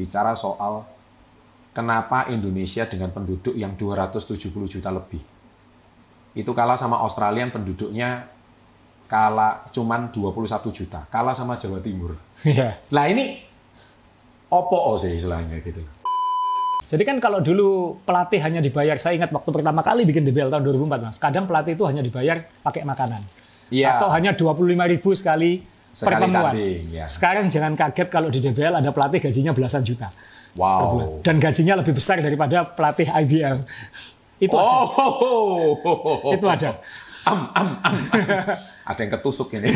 bicara soal kenapa Indonesia dengan penduduk yang 270 juta lebih. Itu kalah sama Australia yang penduduknya kalah cuman 21 juta, kalah sama Jawa Timur. Iya. Lah ini opo sih istilahnya gitu. Jadi kan kalau dulu pelatih hanya dibayar, saya ingat waktu pertama kali bikin DBL tahun 2004, Mas. Kadang pelatih itu hanya dibayar pakai makanan. Iya. Atau hanya 25 ribu sekali, Sekali pertemuan. tanding, ya. Sekarang jangan kaget kalau di DBL ada pelatih gajinya belasan juta. Wow. Dan gajinya lebih besar daripada pelatih IBL. Itu ada. Oh, Itu ada. Am, am, am. Ada yang ketusuk ini.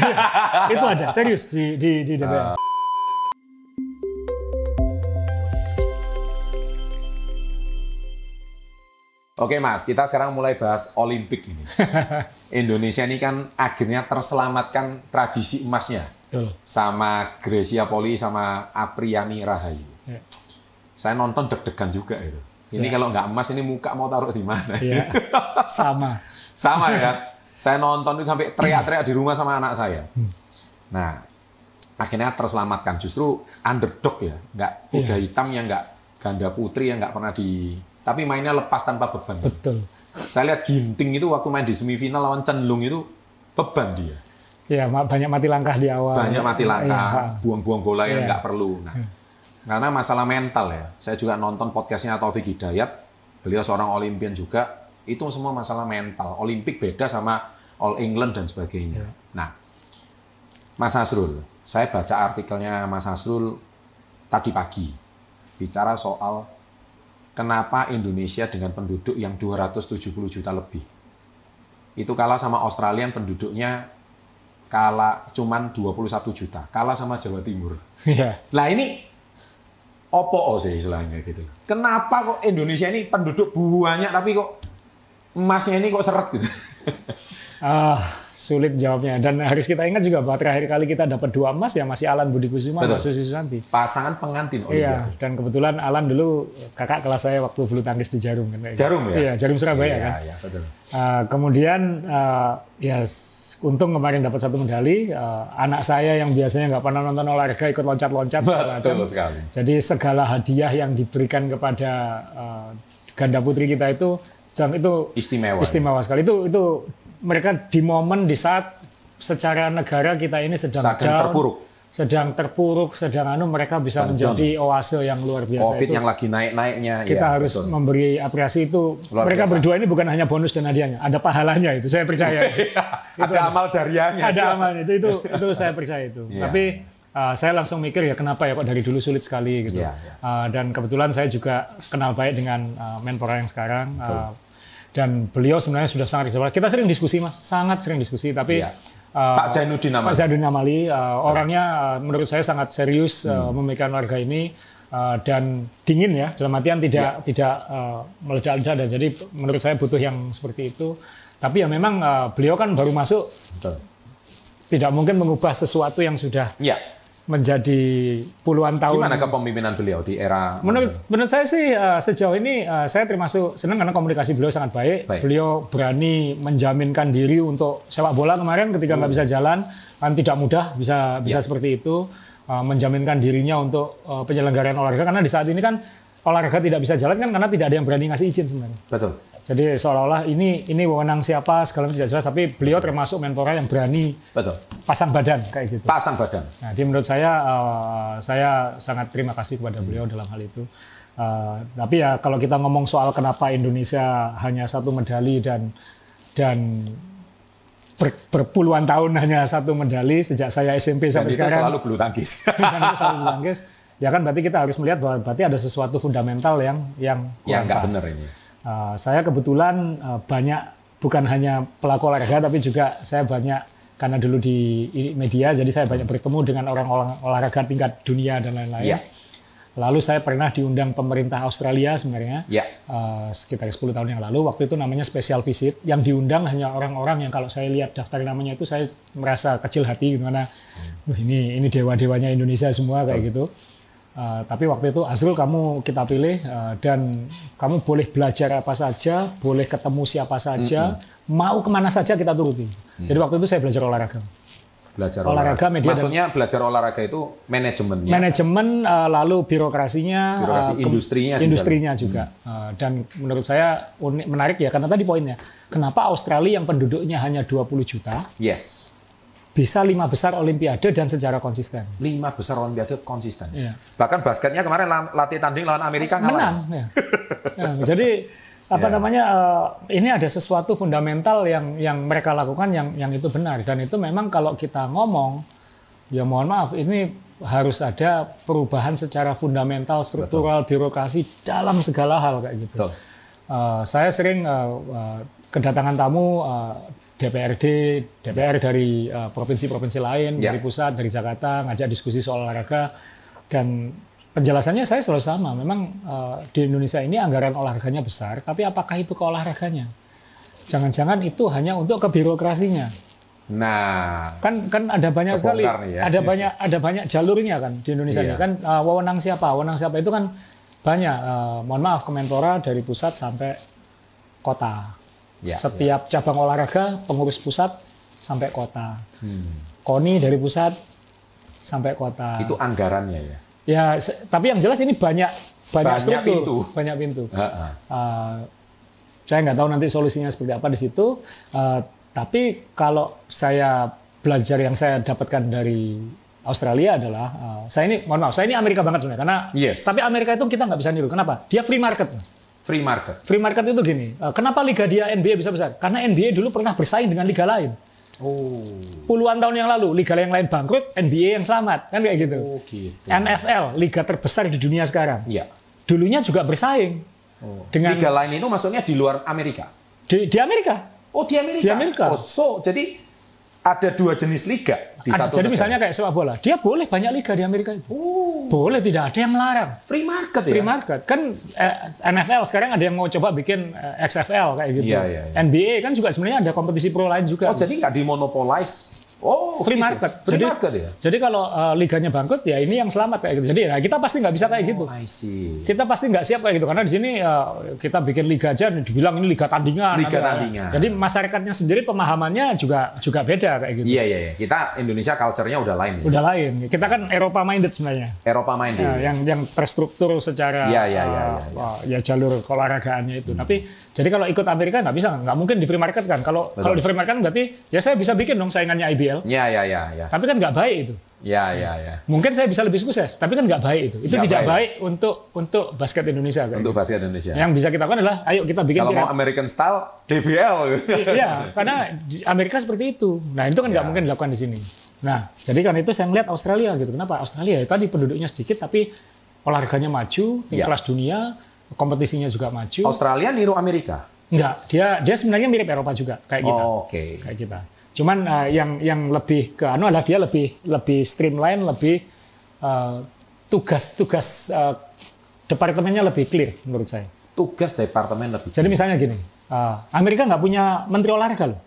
itu ada, serius di, di, di DBL. Oke mas, kita sekarang mulai bahas Olimpik ini. Indonesia ini kan akhirnya terselamatkan tradisi emasnya Betul. sama Gracia Poli sama Apriani Rahayu. Ya. Saya nonton deg-degan juga itu. Ini Ya. kalau nggak emas ini muka mau taruh di mana? Iya, sama. Sama ya. Saya nonton itu sampai teriak-teriak di rumah sama anak saya. Nah, akhirnya terselamatkan justru underdog ya, nggak kuda hitam yang nggak ganda putri yang nggak pernah di, tapi mainnya lepas tanpa beban. Betul. Saya lihat Ginting itu waktu main di semifinal lawan Cenlung itu beban dia, Ya, banyak mati langkah di awal. banyak mati Iya, langkah, buang-buang bola yang Iya. nggak perlu. Nah, karena masalah mental ya, saya juga nonton podcastnya Taufik Hidayat, beliau seorang Olimpian juga, itu semua masalah mental. Olimpik beda sama All England dan sebagainya. Nah, Mas Hasrul, saya baca artikelnya Mas Hasrul tadi pagi bicara soal kenapa Indonesia dengan penduduk yang 270 juta lebih. Itu kalah sama Australia yang penduduknya kalah cuman 21 juta, kalah sama Jawa Timur. Iya. Lah ini opo sih istilahnya gitu. Kenapa kok Indonesia ini penduduk banyak tapi kok emasnya ini kok seret gitu. Ah, sulit jawabnya. Dan harus kita ingat juga bahwa terakhir kali kita dapat dua emas ya masih Alan Budi Kusuma sama Susi Susanti. Pasangan pengantin Iya, Olimpiade. dan kebetulan Alan dulu kakak kelas saya waktu bulu tangkis di Jarum kan. Jarum ya? Iya, Jarum Surabaya Iya, kan. iya, betul. Ah, kemudian ah, ya untung kemarin dapat satu medali. Ah, anak saya yang biasanya nggak pernah nonton olahraga ikut loncat-loncat. Betul sekali. Jadi segala hadiah yang diberikan kepada ah, ganda putri kita itu itu Istimewa. istimewa sekali. Itu itu mereka di momen di saat secara negara kita ini sedang Sedang down, terpuruk. sedang terpuruk, sedang anu mereka bisa menjadi oase yang luar biasa Covid itu yang lagi naik-naiknya. kita ya, harus betul. memberi apresiasi itu. Luar mereka biasa. berdua ini bukan hanya bonus dan hadiahnya, ada pahalanya itu. Saya percaya. ada amal jariahnya. ada aman itu itu itu saya percaya itu. Iya. Tapi uh, saya langsung mikir ya kenapa ya kok dari dulu sulit sekali gitu. Iya, iya. Uh, dan kebetulan saya juga kenal baik dengan uh, Menpora yang sekarang. uh, dan beliau sebenarnya sudah sangat kerja. Kita sering diskusi mas, sangat sering diskusi. Tapi Iya. uh, Pak Zainuddin Pak namanya. Zainuddin Amali uh, orangnya uh, menurut saya sangat serius uh, Hmm. memikirkan warga ini uh, dan dingin ya dalam artian tidak tidak uh, meledak-ledak dan jadi menurut saya butuh yang seperti itu. Tapi ya memang uh, beliau kan baru masuk Betul. tidak mungkin mengubah sesuatu yang sudah Iya. Menjadi puluhan tahun. Gimana kepemimpinan beliau di era Menurut menurut saya sih uh, sejauh ini uh, saya termasuk senang karena komunikasi beliau sangat baik. Baik. Beliau berani menjaminkan diri untuk sepak bola kemarin ketika nggak bisa jalan kan tidak mudah bisa bisa Ya. seperti itu uh, menjaminkan dirinya untuk uh, penyelenggaraan olahraga karena di saat ini kan olahraga tidak bisa jalan kan karena tidak ada yang berani ngasih izin sebenarnya. Betul. Jadi seolah-olah ini ini wewenang siapa segala macam tidak jelas tapi beliau termasuk menpora yang berani Betul. pasang badan kayak gitu. Pasang badan. Nah, jadi menurut saya uh, saya sangat terima kasih kepada beliau dalam hal itu. Uh, tapi ya kalau kita ngomong soal kenapa Indonesia hanya satu medali dan dan ber- berpuluhan tahun hanya satu medali sejak saya SMP Dan sampai itu sekarang selalu bulu tangkis. dan itu selalu bulu tangkis, ya kan berarti kita harus melihat bahwa berarti ada sesuatu fundamental yang yang yang nggak benar ini. Uh, saya kebetulan uh, banyak bukan hanya pelaku olahraga tapi juga saya banyak karena dulu di media jadi saya banyak bertemu dengan orang-orang olahraga tingkat dunia dan lain-lain. Iya. Lalu saya pernah diundang pemerintah Australia sebenarnya Ya. uh, sekitar 10 tahun yang lalu. Waktu itu namanya special visit. Yang diundang hanya orang-orang yang kalau saya lihat daftar namanya itu saya merasa kecil hati gitu karena "Wah, ini ini dewa-dewanya Indonesia semua kayak gitu. Uh, tapi waktu itu Azrul kamu kita pilih uh, dan kamu boleh belajar apa saja, boleh ketemu siapa saja, mau ke mana saja kita turuti. Jadi waktu itu saya belajar olahraga. Belajar olahraga, media dan Maksudnya belajar olahraga itu manajemennya. manajemen eh, lalu birokrasinya, Birokrasi eh, ke- industrinya juga. industrinya juga. Eh, dan menurut saya unik, menarik ya karena tadi poinnya, kenapa Australia yang penduduknya hanya 20 juta Yes. Bisa lima besar Olimpiade dan secara konsisten. Lima besar olimpiade konsisten. Iya. Bahkan basketnya kemarin la- latih tanding lawan Amerika kalah. Menang. Ya. Ya, jadi apa Ya. namanya eh, ini ada sesuatu fundamental yang yang mereka lakukan yang yang itu benar dan itu memang kalau kita ngomong ya mohon maaf ini harus ada perubahan secara fundamental struktural birokrasi dalam segala hal kayak gitu. Betul. Eh, saya sering eh, eh, kedatangan tamu eh, DPRD, DPR dari eh, provinsi-provinsi lain, Ya. dari pusat, dari Jakarta, ngajak diskusi soal olahraga dan penjelasannya saya selalu sama. Memang eh, di Indonesia ini anggaran olahraganya besar, tapi apakah itu ke olahraganya? Jangan-jangan itu hanya untuk ke birokrasinya. Nah, Kan kan ada banyak sekali, ya. ada banyak ada banyak jalurnya kan di Indonesia Iya. ini kan eh, wewenang siapa, wewenang siapa itu kan banyak. Eh, mohon maaf Kemenpora dari pusat sampai kota. Ya, Setiap cabang olahraga pengurus pusat sampai kota. Hmm. KONI dari pusat sampai kota. itu anggarannya ya. Ya, tapi yang jelas ini banyak banyak, Banyak struktur, pintu. banyak pintu. Uh, saya nggak tahu nanti solusinya seperti apa di situ. Uh, tapi kalau saya belajar yang saya dapatkan dari Australia adalah uh, saya ini mohon maaf saya ini Amerika banget sebenarnya karena Yes. tapi Amerika itu kita nggak bisa niru. Kenapa? Dia free market. Free market. Free market itu gini. uh, kenapa liga dia NBA bisa besar? Karena NBA dulu pernah bersaing dengan liga lain. Oh, Puluhan tahun yang lalu liga yang lain bangkrut, NBA yang selamat kan kayak gitu. oh gitu. NFL liga terbesar di dunia sekarang. Iya. Dulunya juga bersaing dengan Liga lain itu maksudnya di luar Amerika. di, di Amerika. Oh, di Amerika. Di Amerika. Oh, so jadi ada dua jenis liga di Ada- satu jadi negara. misalnya kayak sepak bola, dia boleh banyak liga di Amerika. Oh, Boleh, tidak ada yang melarang. free market ya. Free market. Kan eh, NFL sekarang ada yang mau coba bikin eh, XFL kayak gitu. Iya, iya, iya. NBA kan juga sebenarnya ada kompetisi pro lain juga. Oh, jadi nggak dimonopolize. Oh, free gitu. market. Free jadi, market ya. Jadi kalau eh, liganya bangkrut ya ini yang selamat kayak gitu. Jadi ya kita pasti nggak bisa kayak gitu. Oh, I see. Kita pasti nggak siap kayak gitu karena di sini eh, kita bikin liga aja dibilang ini liga tandingan. Liga Nanti- tandingan. Jadi masyarakatnya sendiri pemahamannya juga juga beda kayak gitu. Iya, iya, iya. Kita Indonesia culture-nya udah lain. Ya. Udah lain. Kita kan Eropa minded sebenarnya. Eropa main Ya, yang yang terstruktur secara Iya, iya, iya, uh, uh, ya jalur keolahragaannya itu. Tapi jadi kalau ikut Amerika nggak bisa, nggak mungkin di free market kan. Kalau kalau di free market kan berarti ya saya bisa bikin dong saingannya IBL. Iya, iya, iya, iya. Tapi kan nggak baik itu. Iya, iya, iya. Mungkin saya bisa lebih sukses, tapi kan nggak baik itu. Itu Nggak tidak baik. baik. untuk untuk basket Indonesia kan. Untuk basket Indonesia. Yang bisa kita lakukan adalah ayo kita bikin Kalau mau American style, DBL. Iya, karena Amerika seperti itu. Nah, itu kan nggak Ya. mungkin dilakukan di sini. Nah, jadi kan itu saya ngeliat Australia gitu. Kenapa? Australia ya tadi penduduknya sedikit tapi olahraganya maju, Ya. kelas dunia, kompetisinya juga maju. Australia niru Amerika. Enggak, dia dia sebenarnya mirip Eropa juga kayak kita. Oh, Oke. Kayak kita. Cuman eh, yang yang lebih ke anu adalah dia lebih lebih streamline, lebih eh, tugas-tugas eh, departemennya lebih clear menurut saya. Tugas departemen lebih. Jadi misalnya gini, eh, Amerika nggak punya menteri olahraga loh.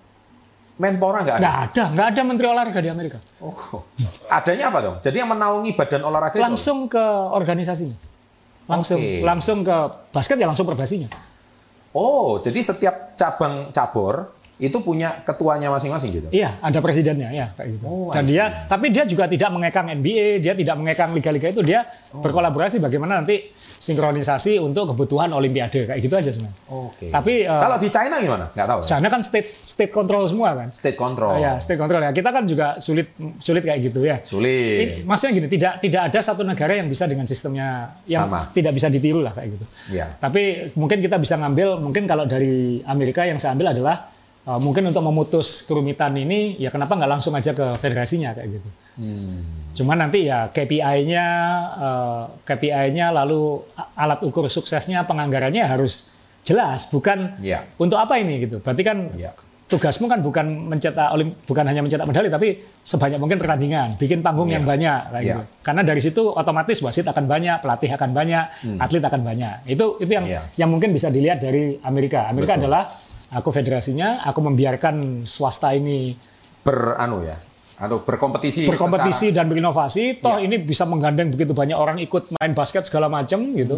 Menpora nggak ada? Nggak ada, nggak ada menteri olahraga di Amerika. Oh. Adanya apa dong? Jadi yang menaungi badan olahraga itu? Langsung ke organisasinya. Langsung Oke. langsung ke basket ya langsung perbasinya. Oh, jadi setiap cabang cabur itu punya ketuanya masing-masing gitu? Iya, ada presidennya ya kayak gitu. Oh, Dan dia tapi dia juga tidak mengekang NBA, dia tidak mengekang liga-liga itu, dia Oh. berkolaborasi bagaimana nanti sinkronisasi untuk kebutuhan olimpiade kayak gitu aja sebenarnya. Oke. Tapi eh, Kalau di China gimana? Nggak tahu. ya? China kan state state control semua kan. State control. Ya, state control ya. Kita kan juga sulit sulit kayak gitu ya. Ini, Sulit. maksudnya gini, tidak tidak ada satu negara yang bisa dengan sistemnya yang Sama. tidak bisa ditiru lah kayak gitu. Ya. Tapi mungkin kita bisa ngambil, mungkin kalau dari Amerika yang saya ambil adalah uh, mungkin untuk memutus kerumitan ini, ya kenapa nggak langsung aja ke federasinya kayak gitu. Hmm. Cuman nanti ya KPI-nya, uh, KPI-nya lalu alat ukur suksesnya, penganggarannya harus jelas, bukan Ya. untuk apa ini gitu. Berarti kan Ya. tugasmu kan bukan mencetak olim, bukan hanya mencetak medali tapi sebanyak mungkin pertandingan, bikin panggung yang banyak kayak Iya. gitu. Karena dari situ otomatis wasit akan banyak, pelatih akan banyak, atlet akan banyak. Itu itu yang Iya. yang mungkin bisa dilihat dari Amerika. Amerika Betul. adalah aku federasinya, aku membiarkan swasta ini Beranu ya. Atau berkompetisi. berkompetisi secara- dan berinovasi. Toh Iya. ini bisa menggandeng begitu banyak orang ikut main basket segala macam gitu.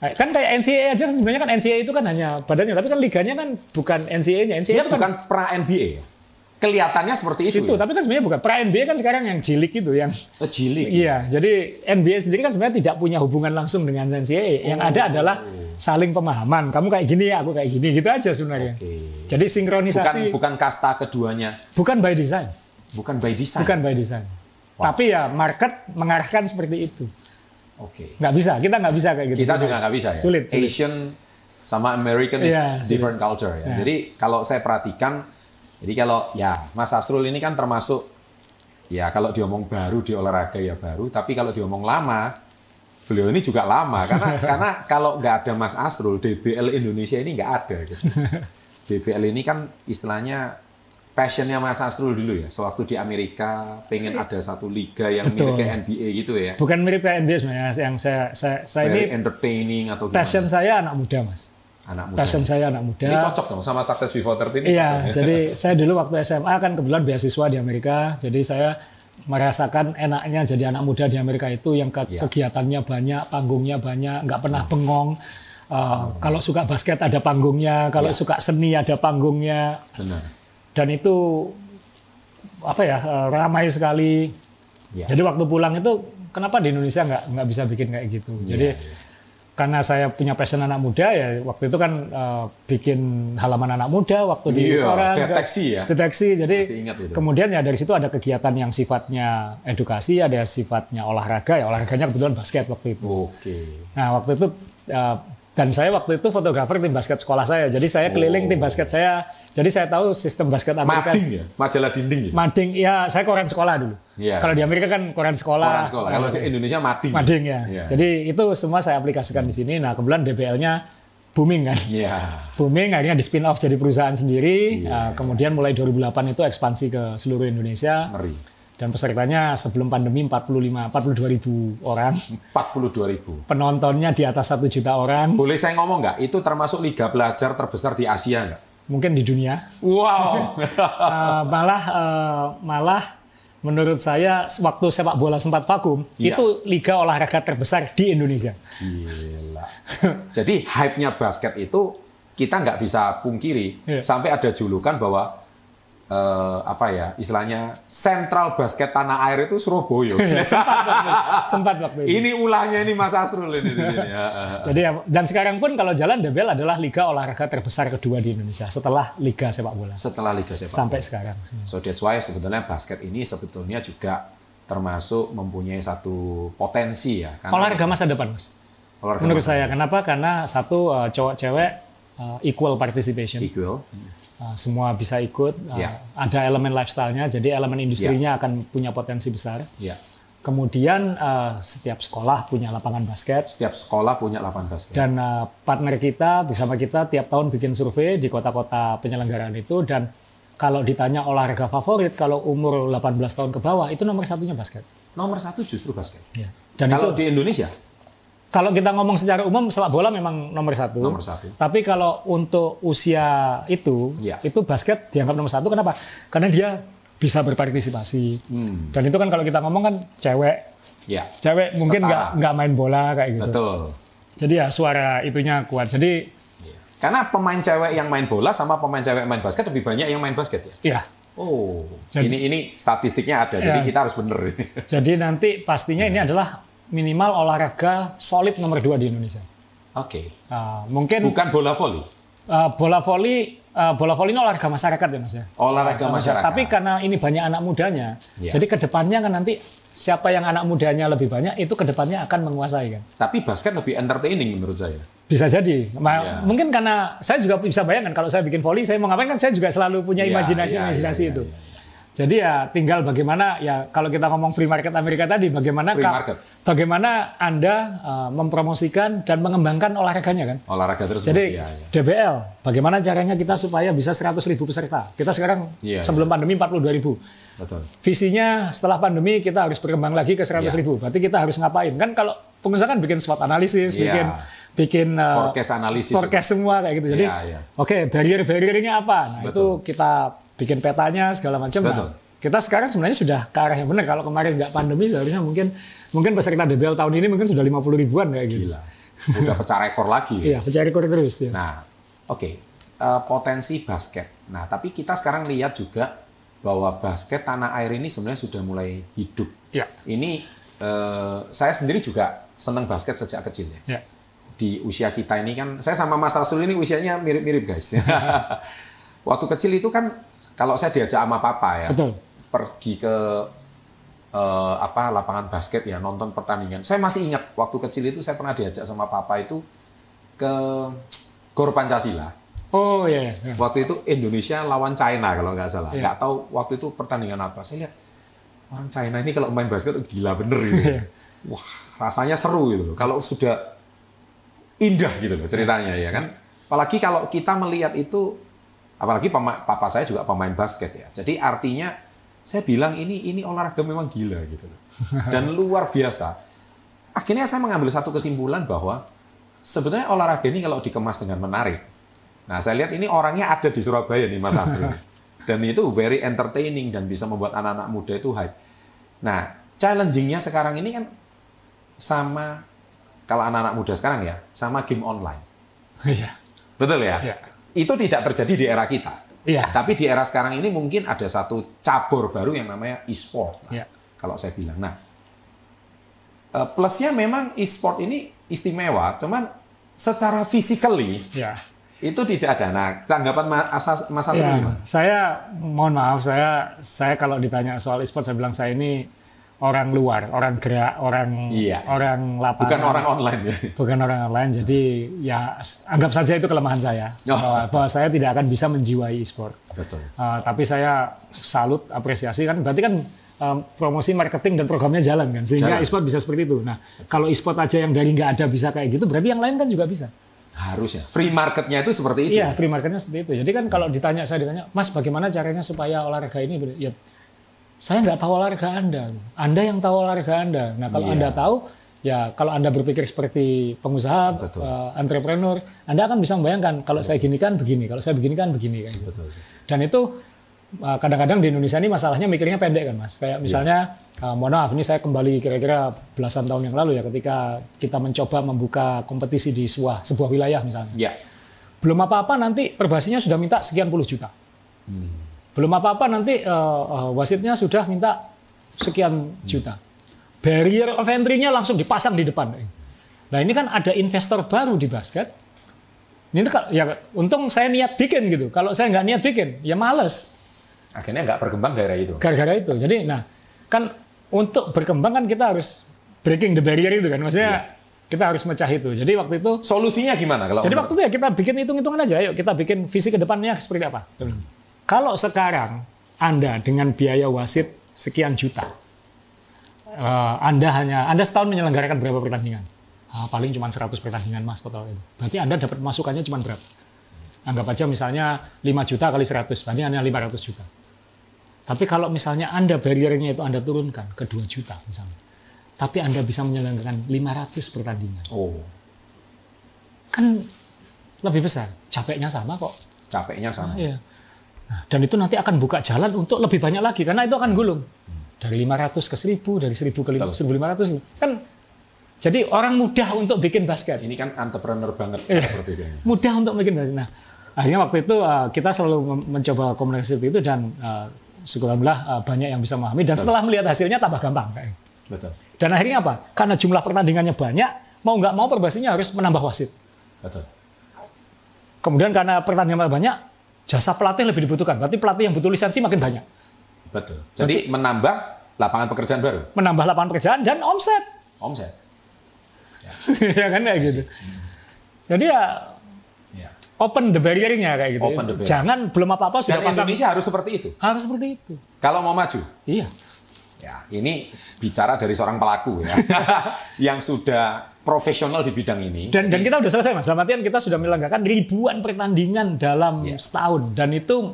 Eh, Kan kayak NCAA aja sebenarnya kan NCAA itu kan hanya badannya, tapi kan liganya kan bukan NCAA-nya. NCAA Dia itu kan bukan pra NBA. ya? kelihatannya seperti itu. Itu, ya? tapi kan sebenarnya bukan. Pra NBA kan sekarang yang jilik itu yang Oh, Jilik. Iya, jadi NBA sendiri kan sebenarnya tidak punya hubungan langsung dengan NCAA. Yang ada adalah saling pemahaman. Kamu kayak gini, aku kayak gini, gitu aja sebenarnya. Oke. Jadi Bukan sinkronisasi bukan kasta keduanya, bukan by design, bukan by design. bukan by design. Tapi ya market mengarahkan seperti itu. Oke. Nggak bisa, kita nggak bisa kayak gitu. Kita juga nggak bisa ya. Sulit, sulit. Asian sama American is Iya, sulit. different culture ya. Ya. Jadi kalau saya perhatikan, jadi kalau ya Mas Asrul ini kan termasuk ya kalau diomong baru di olahraga ya baru, tapi kalau diomong lama, beliau ini juga lama karena karena kalau nggak ada Mas Asrul, DBL Indonesia ini nggak ada. Gitu. DBL ini kan istilahnya passionnya Mas Asrul dulu ya. Sewaktu di Amerika pengen ada satu liga yang Betul. mirip kayak NBA gitu ya. Bukan mirip kayak NBA sebenarnya. Yang saya, saya, saya Very ini entertaining atau gimana? passion saya anak muda, mas. anak muda. Passion saya anak muda. Ini cocok dong sama Success Before 30 ini Iya, cocok ya? jadi saya dulu waktu SMA kan kebetulan beasiswa di Amerika, jadi saya merasakan enaknya jadi anak muda di Amerika itu yang ke- Iya. kegiatannya banyak, panggungnya banyak, nggak pernah bengong. Uh, Kalau suka basket ada panggungnya, kalau Iya. suka seni ada panggungnya, Benar. dan itu apa ya uh, ramai sekali. Iya. Jadi waktu pulang itu kenapa di Indonesia nggak nggak bisa bikin kayak gitu? Iya, Jadi karena saya punya passion anak muda ya waktu itu kan uh, bikin halaman anak muda waktu di Iya, koran deteksi ya. deteksi jadi ingat itu. kemudian ya dari situ ada kegiatan yang sifatnya edukasi ada sifatnya olahraga ya olahraganya kebetulan basket waktu itu Oke. nah waktu itu uh, dan saya waktu itu fotografer tim basket sekolah saya jadi saya keliling tim basket saya jadi saya tahu sistem basket Amerika Mading ya? Majalah dinding ya? Mading, ya saya koran sekolah dulu. Iya. Kalau di Amerika kan koran sekolah. Orang sekolah. Kalau di Indonesia mading. Mading ya. Iya. Jadi itu semua saya aplikasikan di sini. Nah kebetulan DBL-nya booming kan. Iya. Booming akhirnya di spin off jadi perusahaan sendiri. Iya. Nah, kemudian mulai 2008 itu ekspansi ke seluruh Indonesia. Ngeri. Dan pesertanya sebelum pandemi 45 42 ribu orang. 42 ribu. Penontonnya di atas 1 juta orang. Boleh saya ngomong nggak? Itu termasuk liga pelajar terbesar di Asia nggak? Mungkin di dunia. Wow. Eh, malah eh, malah menurut saya waktu sepak bola sempat vakum Iya. itu liga olahraga terbesar di Indonesia. Gila. Jadi hype-nya basket itu kita nggak bisa pungkiri Iya. sampai ada julukan bahwa eh, apa ya istilahnya sentral basket tanah air itu Surabaya. sempat waktu itu. ini ulahnya ini Mas Asrul ini. ini, ini. Ya. Jadi ya, dan sekarang pun kalau jalan DBL adalah liga olahraga terbesar kedua di Indonesia setelah liga sepak bola Setelah Liga Sepak sampai sekarang. So that's why sebetulnya basket ini sebetulnya juga termasuk mempunyai satu potensi ya. Olahraga masa depan, Mas. olahraga Menurut saya kenapa? Karena satu eh, cowok cewek eh, equal participation. equal. Uh, semua bisa ikut. Uh, Ya. Ada elemen lifestyle-nya, jadi elemen industrinya akan punya potensi besar. Ya. Kemudian uh, setiap sekolah punya lapangan basket Setiap sekolah punya lapangan basket. dan uh, partner kita bersama kita tiap tahun bikin survei di kota-kota penyelenggaraan itu dan kalau ditanya olahraga favorit kalau umur 18 tahun ke bawah itu nomor satunya basket. Nomor satu justru basket. Dan Kalau itu di Indonesia, kalau kita ngomong secara umum sepak bola memang nomor satu. Nomor satu. Tapi kalau untuk usia itu, Ya. itu basket dianggap nomor satu. Kenapa? Karena dia bisa berpartisipasi. Hmm. Dan itu kan kalau kita ngomong kan cewek, ya cewek mungkin nggak nggak main bola kayak gitu. betul. Jadi ya suara itunya kuat. Jadi Karena pemain cewek yang main bola sama pemain cewek yang main basket lebih banyak yang main basket ya. ya, Oh, Jadi- ini ini statistiknya ada, jadi Ya. kita harus bener ini. jadi nanti pastinya ini adalah minimal olahraga solid nomor dua di Indonesia. Oke. Ah, mungkin Bukan bola voli, ah, bola voli, ah, bola voli ini olahraga masyarakat ya mas ya. olahraga masyarakat. Tapi karena ini banyak anak mudanya, Iya. jadi ke depannya kan nanti siapa yang anak mudanya lebih banyak itu ke depannya akan menguasai kan. Tapi basket lebih entertaining menurut saya. Bisa jadi. Ma- Iya. Mungkin karena saya juga bisa bayangkan kalau saya bikin volley, saya mau ngapain kan saya juga selalu punya Iya, imajinasi iya, imajinasi iya, itu. iya, Jadi ya tinggal bagaimana ya kalau kita ngomong free market Amerika tadi bagaimana Free market. bagaimana Anda uh, mempromosikan dan mengembangkan olahraganya kan. Olahraga tersebut. Jadi ya, ya. DBL, bagaimana caranya kita supaya bisa 100 ribu peserta? Kita sekarang Iya, sebelum pandemi 42 ribu. Betul. Visinya setelah pandemi kita harus berkembang lagi ke 100 Iya. ribu. Berarti kita harus ngapain? Kan kalau pengusaha kan bikin SWOT analisis, Iya. bikin bikin uh, Forecast analisis. forecast semua kayak gitu. Jadi Iya, iya. oke barrier-barriernya apa? Nah Betul. itu kita bikin petanya segala macam. Nah, Betul. kita sekarang sebenarnya sudah ke arah yang benar. Kalau kemarin nggak pandemi seharusnya mungkin mungkin peserta DBL tahun ini mungkin sudah 50 ribuan kayak gitu. Gila. Udah pecah rekor lagi. Iya, pencari rekor terus ya. Nah, oke. Eh, potensi basket. Nah, tapi kita sekarang lihat juga bahwa basket tanah air ini sebenarnya sudah mulai hidup. Ya. Ini eh, saya sendiri juga senang basket sejak kecil ya. Ya. Di usia kita ini kan, saya sama Mas Rasul ini usianya mirip-mirip guys. Waktu kecil itu kan kalau saya diajak sama papa ya, Betul. pergi ke eh, apa lapangan basket ya nonton pertandingan. Saya masih ingat waktu kecil itu saya pernah diajak sama papa itu ke Gor Pancasila. Oh iya. iya. Waktu itu Indonesia lawan China kalau nggak salah. Iya. Nggak tahu waktu itu pertandingan apa. Saya lihat orang China ini kalau main basket gila bener gitu. Iya. Wah rasanya seru gitu loh. Kalau sudah indah gitu loh ceritanya ya kan. Apalagi kalau kita melihat itu, apalagi pema- papa saya juga pemain basket ya. Jadi artinya saya bilang ini ini olahraga memang gila gitu loh. Dan luar biasa. Akhirnya saya mengambil satu kesimpulan bahwa sebenarnya olahraga ini kalau dikemas dengan menarik, Nah, saya lihat ini orangnya ada di Surabaya nih Mas Astri. Dan itu very entertaining dan bisa membuat anak-anak muda itu hype. Nah, challengingnya sekarang ini kan sama kalau anak-anak muda sekarang ya, sama game online. Iya. Betul ya? Iya. Itu tidak terjadi di era kita. Iya. Tapi di era sekarang ini mungkin ada satu cabur baru yang namanya e-sport. lah, Iya. Kalau saya bilang. Nah, eh, plusnya memang e-sport ini istimewa, cuman secara physically Ya. itu tidak ada. Nah, tanggapan Mas Asas- Mas Asri Ya, saya mohon maaf saya saya kalau ditanya soal e-sport saya bilang saya ini orang luar, orang gerak, orang Iya. orang lapangan. Bukan orang online ya. bukan orang lain. Jadi ya anggap saja itu kelemahan saya Oh. bahwa, bahwa saya tidak akan bisa menjiwai e-sport. Betul. Uh, tapi saya salut apresiasi kan berarti kan um, promosi marketing dan programnya jalan kan sehingga e-sport bisa seperti itu. Nah kalau e-sport aja yang dari nggak ada bisa kayak gitu berarti yang lain kan juga bisa. Harusnya. Free marketnya itu seperti itu. Iya, free marketnya seperti itu. Jadi kan kalau ditanya saya ditanya, Mas bagaimana caranya supaya olahraga ini ya saya nggak tahu olahraga Anda. Anda yang tahu olahraga Anda. Nah, kalau Iya. Anda tahu ya kalau Anda berpikir seperti pengusaha, Betul. eh, entrepreneur, Anda akan bisa membayangkan kalau saya gini kan begini, kalau saya begini kan begini kayak gitu. Betul. Dan itu uh, kadang-kadang di Indonesia ini masalahnya mikirnya pendek kan mas. Kayak misalnya, uh, mohon maaf ini saya kembali kira-kira belasan tahun yang lalu ya ketika kita mencoba membuka kompetisi di sebuah sebuah wilayah misalnya. Ya. Belum apa-apa nanti perbasinya sudah minta sekian puluh juta. Belum apa-apa nanti uh, uh, wasitnya sudah minta sekian juta. Barrier of entry-nya langsung dipasang di depan. Nah ini kan ada investor baru di basket. Ini tuh ya untung saya niat bikin gitu. Kalau saya nggak niat bikin, ya males. Akhirnya nggak berkembang daerah itu. Gara-gara itu. Jadi nah kan untuk berkembang kan kita harus breaking the barrier itu kan. Maksudnya kita harus mecah itu. Jadi waktu itu Solusinya gimana kalau jadi waktu itu ya kita bikin hitung-hitungan aja. Yuk kita bikin visi ke depannya seperti apa. Kalau sekarang Anda dengan biaya wasit sekian juta, eh, Anda hanya Anda setahun menyelenggarakan berapa pertandingan? Ah, paling cuma 100 pertandingan mas total itu. Berarti Anda dapat masukannya cuma berapa? Anggap aja misalnya 5 juta kali 100, berarti hanya 500 juta. Tapi kalau misalnya Anda barriernya itu Anda turunkan ke 2 juta misalnya. Tapi Anda bisa menyelenggarakan 500 pertandingan. Oh, Kan lebih besar. Capeknya sama kok. capeknya sama. Iya. Nah, dan itu nanti akan buka jalan untuk lebih banyak lagi karena itu akan gulung. Dari 500 ke 1000, dari 1000 ke 1500 kan jadi orang mudah untuk bikin basket. Ini kan entrepreneur banget berbedanya. Mudah untuk bikin basket. Nah, akhirnya waktu itu uh, kita selalu mencoba komunikasi seperti itu dan uh, syukur alhamdulillah uh, banyak yang bisa memahami dan setelah melihat hasilnya tambah gampang. Betul. Dan akhirnya apa? Karena jumlah pertandingannya banyak, mau nggak mau perbasinya harus menambah wasit. Betul. Kemudian karena pertandingan banyak, jasa pelatih lebih dibutuhkan. Berarti pelatih yang butuh lisensi makin banyak. Betul. Jadi menambah lapangan pekerjaan baru. Menambah lapangan pekerjaan dan omset. Omset. ya kan kayak gitu. Jadi ya Ya. open the barrier-nya kayak gitu. Open the barrier. Jangan belum apa-apa sudah Dan pasang. Indonesia harus seperti itu. Harus seperti itu. Kalau mau maju. Iya. Ya, ini bicara dari seorang pelaku ya. yang sudah profesional di bidang ini. Dan, dan kita udah selesai mas. Dalam artian kita sudah menyelenggarakan ribuan pertandingan dalam Iya. setahun. Dan itu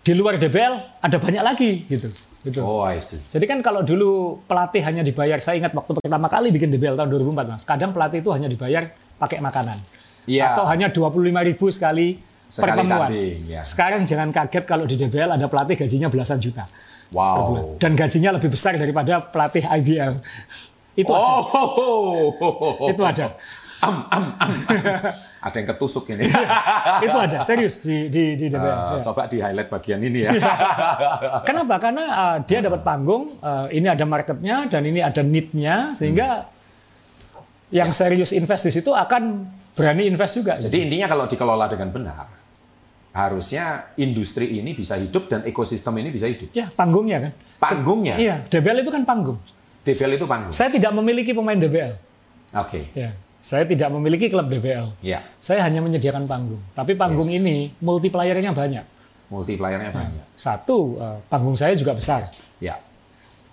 di luar DBL ada banyak lagi gitu. gitu. Oh, I see. Jadi kan kalau dulu pelatih hanya dibayar, saya ingat waktu pertama kali bikin DBL tahun 2004 mas. Kadang pelatih itu hanya dibayar pakai makanan. Iya. Atau hanya 25 ribu sekali, Sekali pertemuan. tanding, ya. Sekarang jangan kaget kalau di DBL ada pelatih gajinya belasan juta. Wow. Dan gajinya lebih besar daripada pelatih IBL. Itu ada. Oh, Itu ada. am am am. ada yang ketusuk ini. itu ada serius di di di DBL. Uh, ya. Coba di highlight bagian ini ya. Kenapa? Karena uh, dia dapat panggung, uh, ini ada marketnya dan ini ada need-nya sehingga yang serius invest di situ akan berani invest juga. Jadi intinya kalau dikelola dengan benar, harusnya industri ini bisa hidup dan ekosistem ini bisa hidup. Ya, panggungnya kan. Panggungnya, Iya, DBL itu kan panggung. DBL itu panggung. Saya tidak memiliki pemain DBL. Oke, Ya. Saya tidak memiliki klub DBL. ya. Saya hanya menyediakan panggung. Tapi panggung ini multiplier-nya banyak. Multipliernya banyak. Satu, uh, panggung saya juga besar. Ya,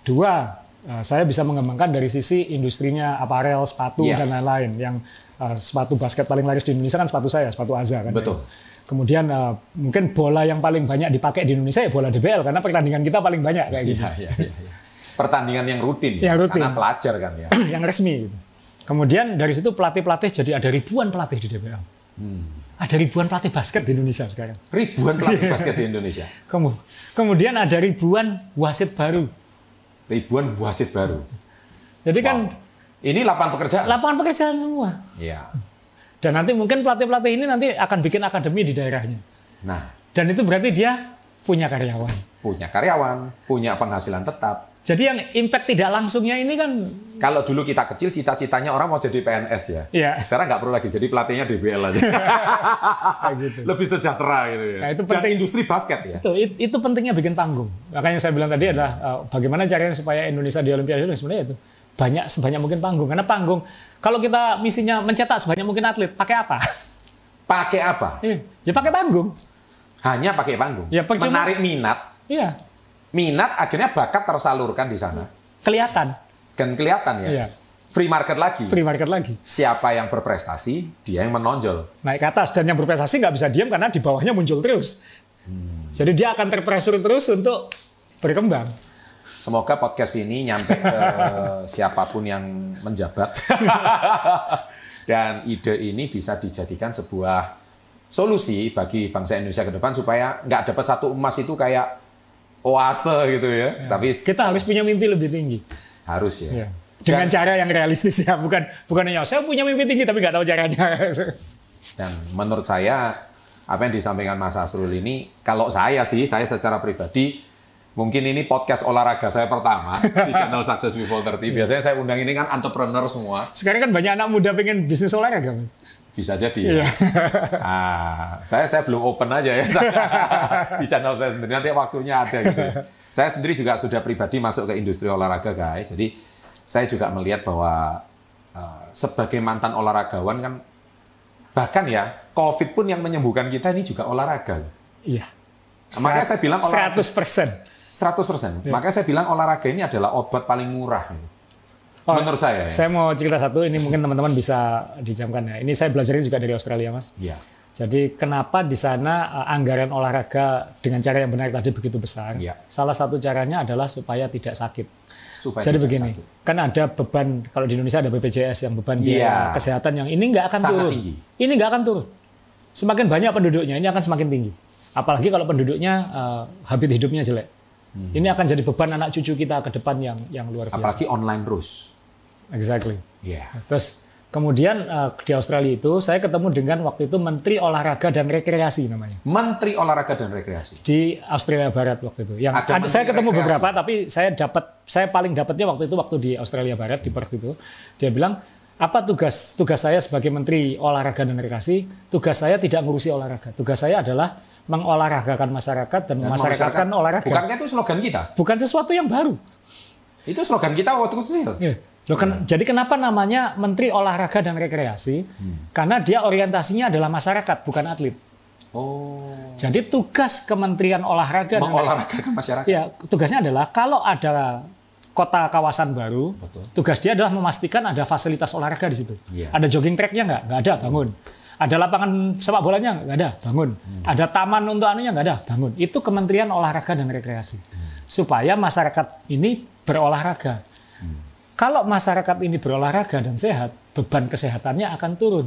Dua, uh, saya bisa mengembangkan dari sisi industrinya aparel, sepatu Iya. dan lain-lain. Yang uh, sepatu basket paling laris di Indonesia kan sepatu saya, sepatu Aza kan. Betul. Kemudian uh, mungkin bola yang paling banyak dipakai di Indonesia ya bola DBL karena pertandingan kita paling banyak kayak gitu. iya, iya, iya. iya. Pertandingan yang rutin ya, rutin. karena pelajar kan ya. yang resmi gitu. Kemudian dari situ pelatih-pelatih jadi ada ribuan pelatih di DBL. Hmm. Ada ribuan pelatih basket di Indonesia sekarang. Ribuan pelatih basket di Indonesia. Kemu- Kemudian ada ribuan wasit baru. Ribuan wasit baru. Jadi kan Ini lapangan pekerjaan. lapangan pekerjaan semua. Iya. Dan nanti mungkin pelatih-pelatih ini nanti akan bikin akademi di daerahnya. Nah, Dan itu berarti dia punya karyawan. punya karyawan, punya penghasilan tetap. Jadi yang impact tidak langsungnya ini kan Kalau dulu kita kecil, cita-citanya orang mau jadi PNS ya. Iya. Sekarang nggak perlu lagi, jadi pelatihnya DBL aja. Lebih sejahtera gitu ya. Nah, itu Dan penting. industri basket ya. itu, it- itu pentingnya bikin panggung. Makanya saya bilang tadi adalah uh, bagaimana caranya supaya Indonesia di Olimpiade itu sebenarnya itu banyak sebanyak mungkin panggung. Karena panggung kalau kita misinya mencetak sebanyak mungkin atlet, pakai apa? Pakai apa? Iya, ya pakai panggung. Hanya pakai panggung. Ya, percuma- Menarik minat. Iya, Minat akhirnya bakat tersalurkan di sana. kelihatan. Dan kelihatan ya. Iya. Free market lagi. Free market lagi. Siapa yang berprestasi, dia yang menonjol. Naik ke atas dan yang berprestasi nggak bisa diam karena di bawahnya muncul terus. Jadi dia akan terpressure terus untuk berkembang. Semoga podcast ini nyampe ke siapa pun yang menjabat. Dan ide ini bisa dijadikan sebuah solusi bagi bangsa Indonesia ke depan supaya nggak dapat satu emas itu kayak oase gitu ya. Tapi Kita harus punya mimpi lebih tinggi. harus ya. Iya. Dengan cara yang realistis ya, bukan bukan hanya saya punya mimpi tinggi tapi nggak tahu caranya. Dan menurut saya apa yang disampaikan Mas Asrul ini, kalau saya sih, saya secara pribadi mungkin ini podcast olahraga saya pertama di channel Success Before 30. Biasanya saya undang ini kan entrepreneur semua, Sekarang kan banyak anak muda pengen bisnis olahraga. Mas. Bisa jadi ya. Iya. Ah, saya saya belum open aja ya di channel saya sendiri. Nanti waktunya ada gitu. ya. Saya sendiri juga sudah pribadi masuk ke industri olahraga guys. Jadi saya juga melihat bahwa eh, sebagai mantan olahragawan kan bahkan ya COVID pun yang menyembuhkan kita ini juga olahraga. Iya. Makanya saya bilang olahraga 100 persen. 100%. Makanya saya bilang olahraga ini adalah obat paling murah. Oh, Menurut saya ya. Saya mau cerita satu, ini mungkin teman-teman bisa dijamkan ya. Ini saya belajarnya juga dari Australia, Mas. Iya. Jadi kenapa di sana uh, anggaran olahraga dengan cara yang benar tadi begitu besar? Iya. Salah satu caranya adalah supaya tidak sakit. Supaya Jadi tidak begini, sakit. kan ada beban kalau di Indonesia ada BPJS yang beban Iya. biaya kesehatan yang ini nggak akan Sangat turun. tinggi. Ini nggak akan turun. Semakin banyak penduduknya, ini akan semakin tinggi. Apalagi kalau penduduknya uh, habit hidupnya jelek. Ini akan jadi beban anak cucu kita ke depan yang yang luar biasa. Hmm. Apalagi online terus. Exactly. Iya. Terus kemudian uh, di Australia itu saya ketemu dengan waktu itu Menteri Olahraga dan Rekreasi namanya Menteri Olahraga dan Rekreasi. di Australia Barat waktu itu. Yang Ada ada- saya ketemu Rekreasi. beberapa tapi saya dapat saya paling dapatnya waktu itu waktu di Australia Barat di Perth itu. Dia bilang apa tugas tugas saya sebagai Menteri Olahraga dan Rekreasi? Tugas saya tidak ngurusi olahraga. Tugas saya adalah mengolahragakan masyarakat dan, Dan memasyarakatkan masyarakat- olahraga. Bukankah itu slogan kita? Bukan sesuatu yang baru. Itu slogan kita waktu kecil. Iya. Loh, ken- Jadi kenapa namanya Menteri Olahraga dan Rekreasi? Karena dia orientasinya adalah masyarakat, bukan atlet. Oh. Jadi tugas Kementerian Olahraga dan Mengolahragakan masyarakat. ya tugasnya adalah kalau ada kota kawasan baru, Betul. tugas dia adalah memastikan ada fasilitas olahraga di situ. Iya. Ada jogging tracknya nggak? Nggak ada, bangun. Ada lapangan sepak bolanya nggak ada, bangun. Ada taman untuk anunya nggak ada, bangun. Itu Kementerian Olahraga dan Rekreasi. Supaya masyarakat ini berolahraga. Kalau masyarakat ini berolahraga dan sehat, beban kesehatannya akan turun,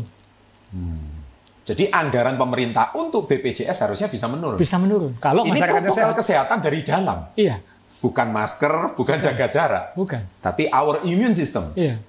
Jadi anggaran pemerintah untuk BPJS harusnya bisa menurun. bisa menurun. Kalau Ini masyarakatnya sehat, kesehatan dari dalam. iya, Bukan masker, bukan jaga jarak. bukan, Tapi our immune system. iya.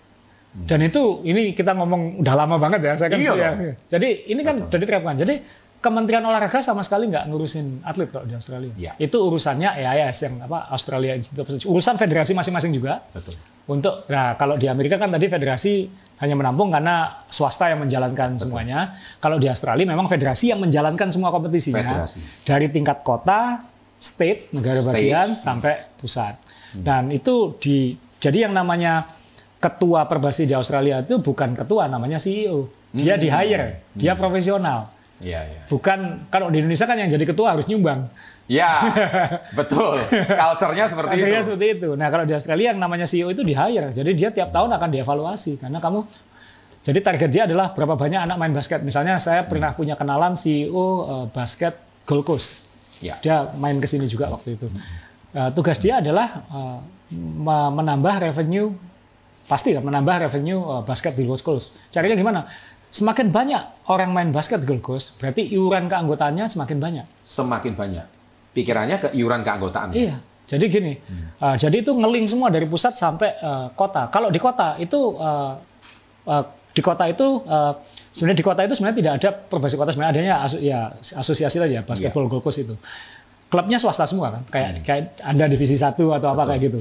Dan itu ini kita ngomong udah lama banget ya. Saya kan Iya ya. Jadi ini kan udah diterapkan. Jadi Kementerian Olahraga sama sekali nggak ngurusin atlet kok di Australia. Iya. Itu urusannya EIS yang apa Australia Institute. Urusan federasi masing-masing juga. Betul. Untuk nah kalau di Amerika kan tadi federasi hanya menampung karena swasta yang menjalankan semuanya. Kalau di Australia memang federasi yang menjalankan semua kompetisinya Federasi. dari tingkat kota, state, negara State. bagian sampai pusat. Dan itu di jadi yang namanya ketua perbasi di Australia itu bukan ketua namanya CEO. Dia di hire, dia profesional. Iya, iya. Bukan kalau di Indonesia kan yang jadi ketua harus nyumbang. Ya, betul. Culture-nya seperti Akhirnya itu. seperti itu. Nah kalau di Australia yang namanya CEO itu di hire. Jadi dia tiap tahun akan dievaluasi karena kamu jadi target dia adalah berapa banyak anak main basket. Misalnya saya pernah punya kenalan CEO eh, basket Gold Coast. Ya. Dia main ke sini juga waktu itu. Eh, tugas dia adalah me- menambah revenue pasti kan menambah revenue basket di Gold Coast. Caranya gimana? Semakin banyak orang main basket Gold Coast, berarti iuran keanggotaannya semakin banyak. Semakin banyak. Pikirannya ke iuran keanggotaan. Iya. Jadi gini, uh, jadi itu ngeling semua dari pusat sampai uh, kota. Kalau di kota itu uh, uh, di kota itu uh, sebenarnya di kota itu sebenarnya tidak ada perbasi kota sebenarnya adanya aso- ya, asosiasi saja basketball Gold Coast itu. Klubnya swasta semua kan, kayak kayak ada divisi satu atau apa kayak gitu.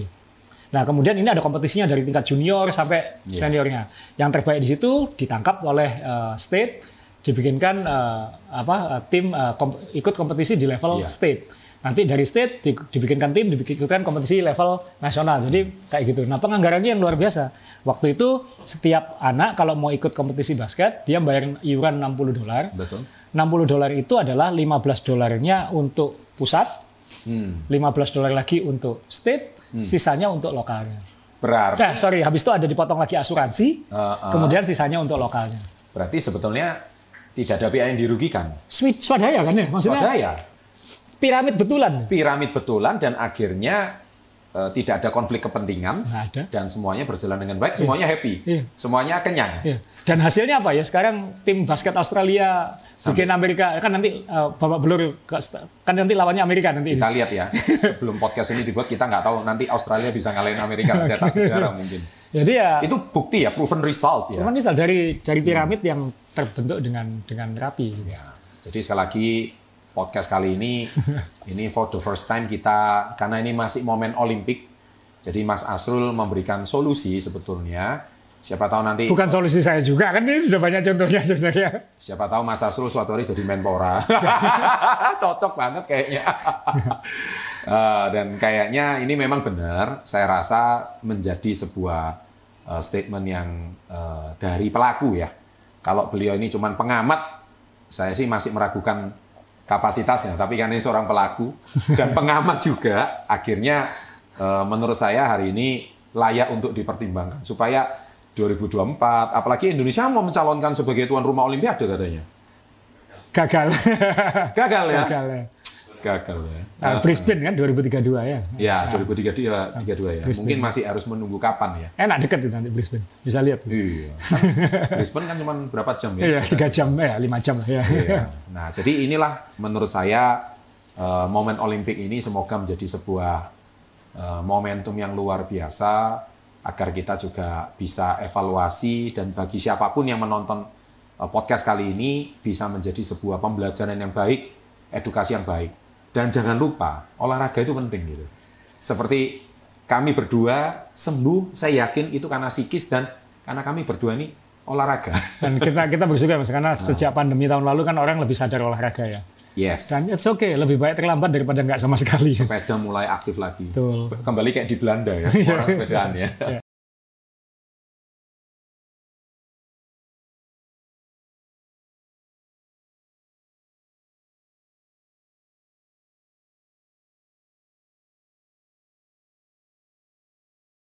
Nah kemudian ini ada kompetisinya dari tingkat junior sampai seniornya. Yang terbaik di situ ditangkap oleh uh, state, dibikinkan uh, apa uh, tim uh, kom- ikut kompetisi di level Iya. state. Nanti dari state di- dibikinkan tim, dibikinkan kompetisi level nasional. Jadi kayak gitu. Nah penganggarannya yang luar biasa. Waktu itu setiap anak kalau mau ikut kompetisi basket, dia bayar iuran 60 dolar. Betul. 60 dolar itu adalah 15 dolarnya untuk pusat, Hmm. 15 dolar lagi untuk state, sisanya untuk lokalnya. Berarti, Nah, sorry, habis itu ada dipotong lagi asuransi, Uh, uh. kemudian sisanya untuk lokalnya. berarti sebetulnya tidak ada pihak yang dirugikan. Switch swadaya kan ya? Maksudnya Swadaya, piramid betulan. piramid betulan dan akhirnya eh, tidak ada konflik kepentingan Nggak ada. dan semuanya berjalan dengan baik, semuanya happy, Iya. semuanya kenyang. Ya. Dan hasilnya apa ya? Sekarang tim basket Australia bikin Amerika kan nanti uh, babak belur ke- kan nanti lawannya Amerika nanti. ini. Kita lihat ya, sebelum podcast ini dibuat kita nggak tahu nanti Australia bisa ngalahin Amerika cetak sejarah mungkin. Jadi ya Itu bukti ya, proven result ya. cuman misal dari dari piramid yang terbentuk dengan dengan rapi. gitu. Ya, Jadi sekali lagi podcast kali ini ini for the first time kita karena ini masih momen Olimpik. Jadi Mas Asrul memberikan solusi sebetulnya. Siapa tahu nanti Bukan solusi saya juga kan ini sudah banyak contohnya sebenarnya. siapa tahu Mas Asrul suatu hari jadi Menpora. Cocok banget kayaknya. Eh, dan kayaknya ini memang benar. Saya rasa menjadi sebuah eh, statement yang eh, dari pelaku ya. Kalau beliau ini cuman pengamat, saya sih masih meragukan kapasitasnya. Tapi kan ini seorang pelaku dan pengamat juga. Akhirnya eh, menurut saya hari ini layak untuk dipertimbangkan supaya 2024, apalagi Indonesia mau mencalonkan sebagai tuan rumah Olimpiade katanya. Gagal. Gagal ya? Gagal ya. Gagal ya. Nah, Brisbane kan 2032 ya. Ya, 2032 ya, 32 ya. Mungkin masih harus menunggu kapan ya. Enak deket itu nanti Brisbane. Bisa lihat. Iya. Kan Brisbane kan cuma berapa jam ya? Iya, tiga jam ya, lima jam lah ya. Iya. Nah, jadi inilah menurut saya eh, momen Olimpik ini semoga menjadi sebuah eh, momentum yang luar biasa agar kita juga bisa evaluasi dan bagi siapa pun yang menonton eh, podcast kali ini bisa menjadi sebuah pembelajaran yang baik, edukasi yang baik. Dan jangan lupa, olahraga itu penting gitu. Seperti kami berdua sembuh, saya yakin itu karena psikis dan karena kami berdua ini olahraga. Dan kita kita bersyukur mas karena sejak pandemi tahun lalu kan orang lebih sadar olahraga ya. Yes. Dan it's okay, lebih baik terlambat daripada nggak sama sekali. sepeda mulai aktif lagi. Betul. Kembali kayak di Belanda ya, orang sepedaan ya.